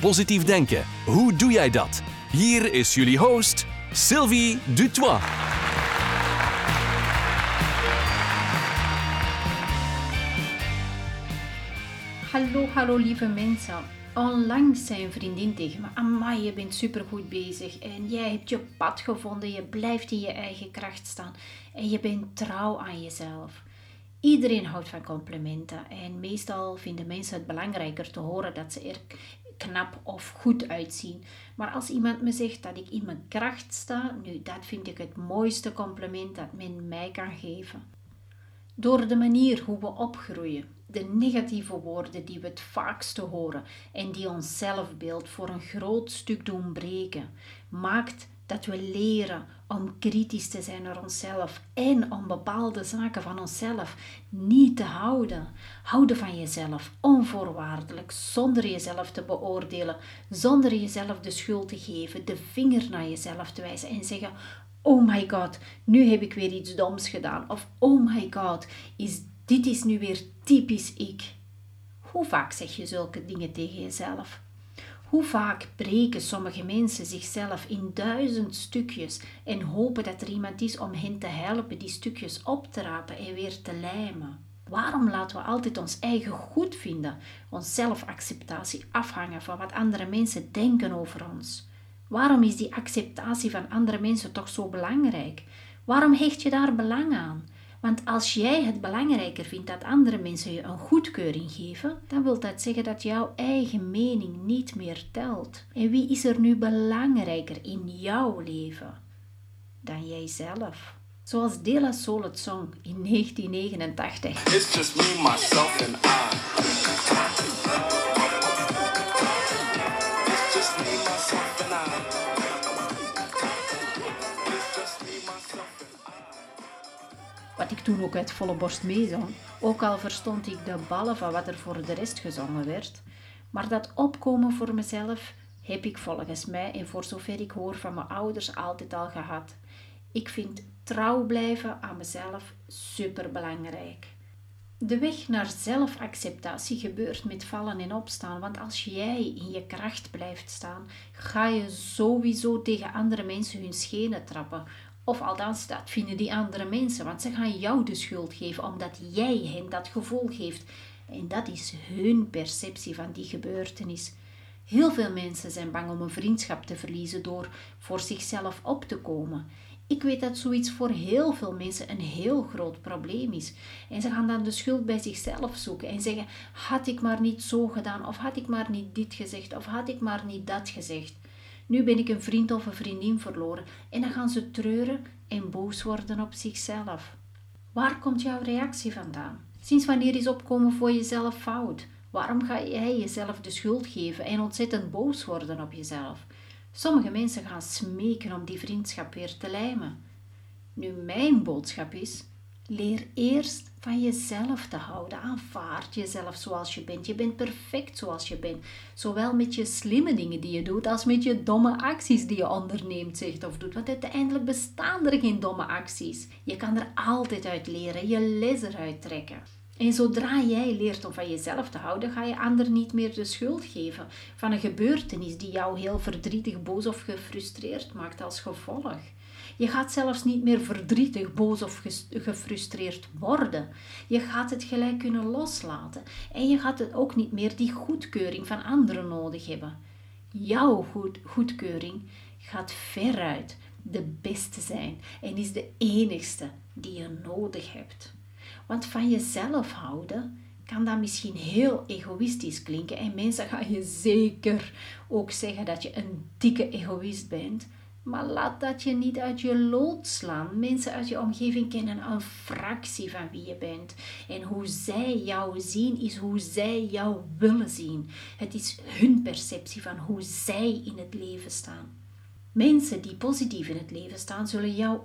Positief denken, hoe doe jij dat? Hier is jullie host, Sylvie Dutois. Hallo, hallo lieve mensen. Onlangs zei een vriendin tegen me: Amai, je bent supergoed bezig en jij hebt je pad gevonden. Je blijft in je eigen kracht staan en je bent trouw aan jezelf. Iedereen houdt van complimenten en meestal vinden mensen het belangrijker te horen dat ze er knap of goed uitzien. Maar als iemand me zegt dat ik in mijn kracht sta, nu dat vind ik het mooiste compliment dat men mij kan geven. Door de manier hoe we opgroeien, de negatieve woorden die we het vaakste horen en die ons zelfbeeld voor een groot stuk doen breken, maakt dat we leren om kritisch te zijn naar onszelf en om bepaalde zaken van onszelf niet te houden. Houden van jezelf onvoorwaardelijk, zonder jezelf te beoordelen, zonder jezelf de schuld te geven, de vinger naar jezelf te wijzen en zeggen: Oh my god, nu heb ik weer iets doms gedaan. Of oh my god, is, dit is nu weer typisch ik. Hoe vaak zeg je zulke dingen tegen jezelf? Hoe vaak breken sommige mensen zichzelf in duizend stukjes en hopen dat er iemand is om hen te helpen die stukjes op te rapen en weer te lijmen? Waarom laten we altijd ons eigen goed vinden, ons zelfacceptatie afhangen van wat andere mensen denken over ons? Waarom is die acceptatie van andere mensen toch zo belangrijk? Waarom hecht je daar belang aan? Want als jij het belangrijker vindt dat andere mensen je een goedkeuring geven, dan wil dat zeggen dat jouw eigen mening niet meer telt. En wie is er nu belangrijker in jouw leven dan jijzelf? Zoals De La Soul het zong in 1989. It's just me, myself and I. Ik toen ook uit volle borst meezong, ook al verstond ik de ballen van wat er voor de rest gezongen werd, maar dat opkomen voor mezelf heb ik volgens mij en voor zover ik hoor van mijn ouders altijd al gehad. Ik vind trouw blijven aan mezelf super belangrijk. De weg naar zelfacceptatie gebeurt met vallen en opstaan, want als jij in je kracht blijft staan, ga je sowieso tegen andere mensen hun schenen trappen. Of althans, dat vinden die andere mensen, want ze gaan jou de schuld geven omdat jij hen dat gevoel geeft. En dat is hun perceptie van die gebeurtenis. Heel veel mensen zijn bang om een vriendschap te verliezen door voor zichzelf op te komen. Ik weet dat zoiets voor heel veel mensen een heel groot probleem is. En ze gaan dan de schuld bij zichzelf zoeken en zeggen: had ik maar niet zo gedaan, of had ik maar niet dit gezegd, of had ik maar niet dat gezegd. Nu ben ik een vriend of een vriendin verloren en dan gaan ze treuren en boos worden op zichzelf. Waar komt jouw reactie vandaan? Sinds wanneer is opkomen voor jezelf fout? Waarom ga jij jezelf de schuld geven en ontzettend boos worden op jezelf? Sommige mensen gaan smeken om die vriendschap weer te lijmen. Nu, mijn boodschap is: leer eerst van jezelf te houden. Aanvaard jezelf zoals je bent. Je bent perfect zoals je bent. Zowel met je slimme dingen die je doet, als met je domme acties die je onderneemt, zegt of doet. Want uiteindelijk bestaan er geen domme acties. Je kan er altijd uit leren, je les eruit trekken. En zodra jij leert om van jezelf te houden, ga je anderen niet meer de schuld geven van een gebeurtenis die jou heel verdrietig, boos of gefrustreerd maakt als gevolg. Je gaat zelfs niet meer verdrietig, boos of gefrustreerd worden. Je gaat het gelijk kunnen loslaten. En je gaat het ook niet meer die goedkeuring van anderen nodig hebben. Jouw goed, goedkeuring gaat veruit de beste zijn en is de enigste die je nodig hebt. Want van jezelf houden kan dat misschien heel egoïstisch klinken. En mensen gaan je zeker ook zeggen dat je een dikke egoïst bent. Maar laat dat je niet uit je lood slaan. Mensen uit je omgeving kennen een fractie van wie je bent. En hoe zij jou zien, is hoe zij jou willen zien. Het is hun perceptie van hoe zij in het leven staan. Mensen die positief in het leven staan, zullen jou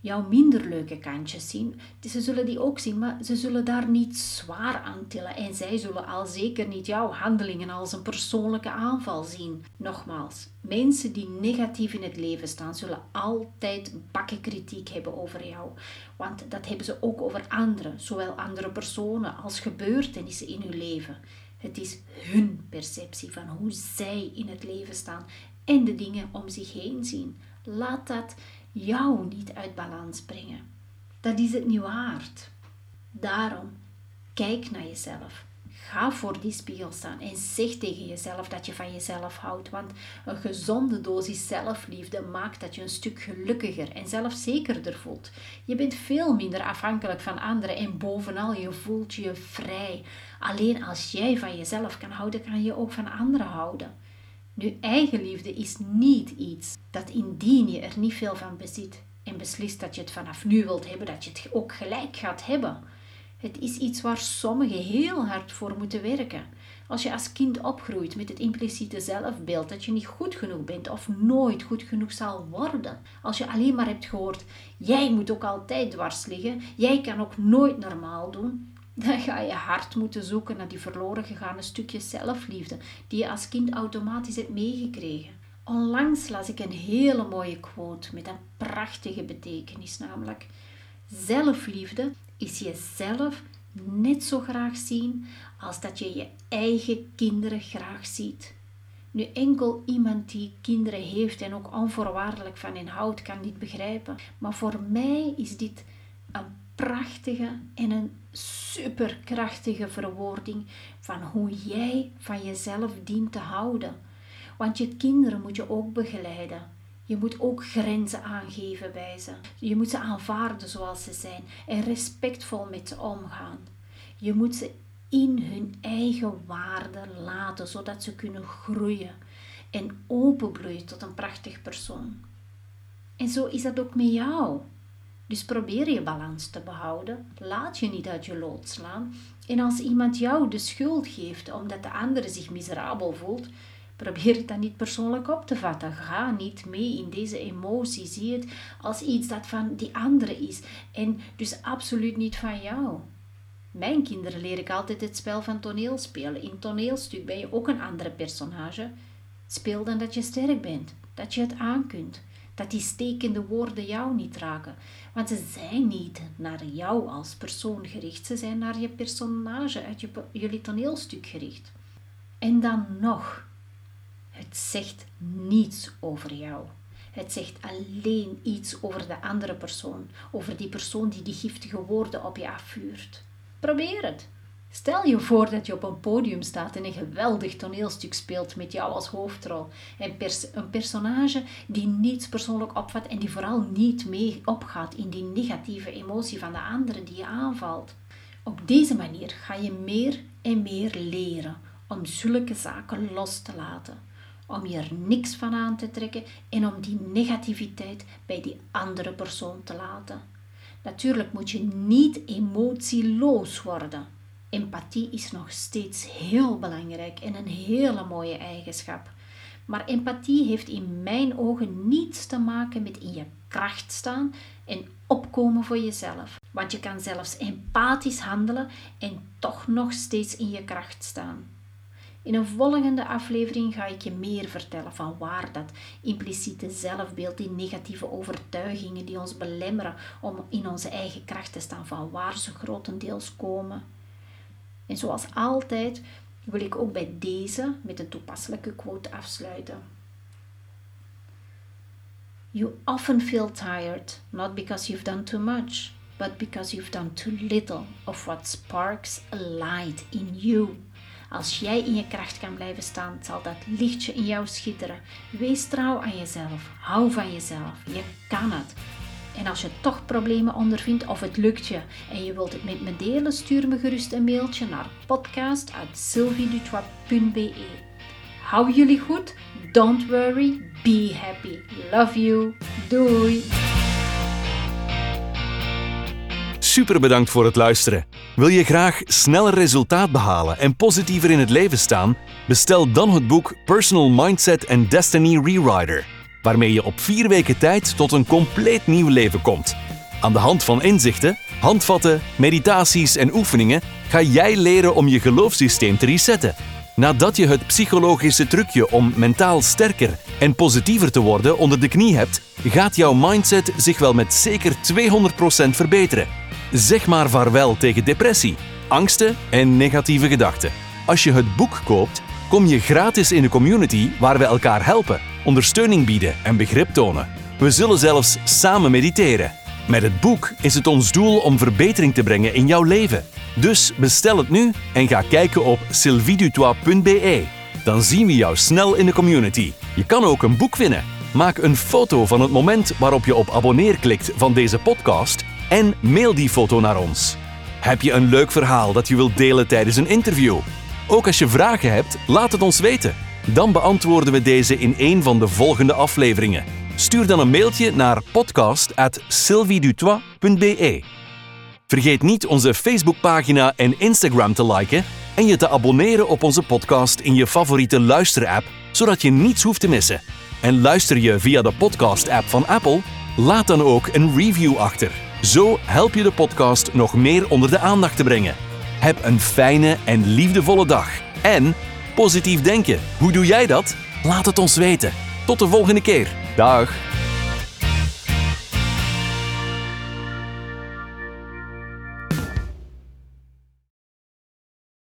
jouw minder leuke kantjes zien. Ze zullen die ook zien, maar ze zullen daar niet zwaar aan tillen. En zij zullen al zeker niet jouw handelingen als een persoonlijke aanval zien. Nogmaals, mensen die negatief in het leven staan, zullen altijd bakken kritiek hebben over jou. Want dat hebben ze ook over anderen, zowel andere personen als gebeurtenissen in hun leven. Het is hun perceptie van hoe zij in het leven staan en de dingen om zich heen zien. Laat dat jou niet uit balans brengen. Dat is het niet waard. Daarom, kijk naar jezelf. Ga voor die spiegel staan en zeg tegen jezelf dat je van jezelf houdt. Want een gezonde dosis zelfliefde maakt dat je een stuk gelukkiger en zelfzekerder voelt. Je bent veel minder afhankelijk van anderen en bovenal je voelt je vrij. Alleen als jij van jezelf kan houden, kan je ook van anderen houden. Nu, eigenliefde is niet iets dat indien je er niet veel van bezit en beslist dat je het vanaf nu wilt hebben, dat je het ook gelijk gaat hebben. Het is iets waar sommigen heel hard voor moeten werken. Als je als kind opgroeit met het impliciete zelfbeeld dat je niet goed genoeg bent of nooit goed genoeg zal worden. Als je alleen maar hebt gehoord, jij moet ook altijd dwars liggen, jij kan ook nooit normaal doen, dan ga je hard moeten zoeken naar die verloren gegaane stukjes zelfliefde die je als kind automatisch hebt meegekregen. Onlangs las ik een hele mooie quote met een prachtige betekenis, namelijk: Zelfliefde is jezelf net zo graag zien als dat je je eigen kinderen graag ziet. Nu enkel iemand die kinderen heeft en ook onvoorwaardelijk van hen houdt, kan dit begrijpen. Maar voor mij is dit prachtige en een superkrachtige verwoording van hoe jij van jezelf dient te houden. Want je kinderen moet je ook begeleiden. Je moet ook grenzen aangeven bij ze. Je moet ze aanvaarden zoals ze zijn en respectvol met ze omgaan. Je moet ze in hun eigen waarde laten, zodat ze kunnen groeien en openbloeien tot een prachtig persoon. En zo is dat ook met jou. Dus probeer je balans te behouden. Laat je niet uit je lood slaan. En als iemand jou de schuld geeft omdat de andere zich miserabel voelt, probeer het dan niet persoonlijk op te vatten. Ga niet mee in deze emotie. Zie het als iets dat van die andere is en dus absoluut niet van jou. Mijn kinderen leer ik altijd het spel van toneelspelen. In toneelstuk ben je ook een andere personage. Speel dan dat je sterk bent, dat je het aankunt dat die stekende woorden jou niet raken. Want ze zijn niet naar jou als persoon gericht, ze zijn naar je personage uit je, jullie toneelstuk gericht. En dan nog, het zegt niets over jou. Het zegt alleen iets over de andere persoon, over die persoon die die giftige woorden op je afvuurt. Probeer het. Stel je voor dat je op een podium staat en een geweldig toneelstuk speelt met jou als hoofdrol. En een personage die niets persoonlijk opvat en die vooral niet mee opgaat in die negatieve emotie van de anderen die je aanvalt. Op deze manier ga je meer en meer leren om zulke zaken los te laten. Om je er niks van aan te trekken en om die negativiteit bij die andere persoon te laten. Natuurlijk moet je niet emotieloos worden. Empathie is nog steeds heel belangrijk en een hele mooie eigenschap. Maar empathie heeft in mijn ogen niets te maken met in je kracht staan en opkomen voor jezelf. Want je kan zelfs empathisch handelen en toch nog steeds in je kracht staan. In een volgende aflevering ga ik je meer vertellen van waar dat impliciete zelfbeeld, die negatieve overtuigingen die ons belemmeren om in onze eigen kracht te staan, van waar ze grotendeels komen. En zoals altijd wil ik ook bij deze met een toepasselijke quote afsluiten. You often feel tired, not because you've done too much, but because you've done too little of what sparks a light in you. Als jij in je kracht kan blijven staan, zal dat lichtje in jou schitteren. Wees trouw aan jezelf. Hou van jezelf. Je kan het. En als je toch problemen ondervindt of het lukt je en je wilt het met me delen, stuur me gerust een mailtje naar podcast.sylviedutois.be. Hou jullie goed, don't worry, be happy. Love you. Doei. Super bedankt voor het luisteren. Wil je graag sneller resultaat behalen en positiever in het leven staan? Bestel dan het boek Personal Mindset and Destiny Rewriter. Waarmee je op vier weken tijd tot een compleet nieuw leven komt. Aan de hand van inzichten, handvatten, meditaties en oefeningen ga jij leren om je geloofssysteem te resetten. Nadat je het psychologische trucje om mentaal sterker en positiever te worden onder de knie hebt, gaat jouw mindset zich wel met zeker 200% verbeteren. Zeg maar vaarwel tegen depressie, angsten en negatieve gedachten. Als je het boek koopt, kom je gratis in de community waar we elkaar helpen, ondersteuning bieden en begrip tonen. We zullen zelfs samen mediteren. Met het boek is het ons doel om verbetering te brengen in jouw leven. Dus bestel het nu en ga kijken op sylvidutois.be. Dan zien we jou snel in de community. Je kan ook een boek winnen. Maak een foto van het moment waarop je op abonneer klikt van deze podcast en mail die foto naar ons. Heb je een leuk verhaal dat je wilt delen tijdens een interview? Ook als je vragen hebt, laat het ons weten. Dan beantwoorden we deze in een van de volgende afleveringen. Stuur dan een mailtje naar podcast@sylviedutois.be. Vergeet niet onze Facebookpagina en Instagram te liken en je te abonneren op onze podcast in je favoriete luisterapp, zodat je niets hoeft te missen. En luister je via de podcast-app van Apple? Laat dan ook een review achter. Zo help je de podcast nog meer onder de aandacht te brengen. Heb een fijne en liefdevolle dag. En positief denken. Hoe doe jij dat? Laat het ons weten. Tot de volgende keer. Dag.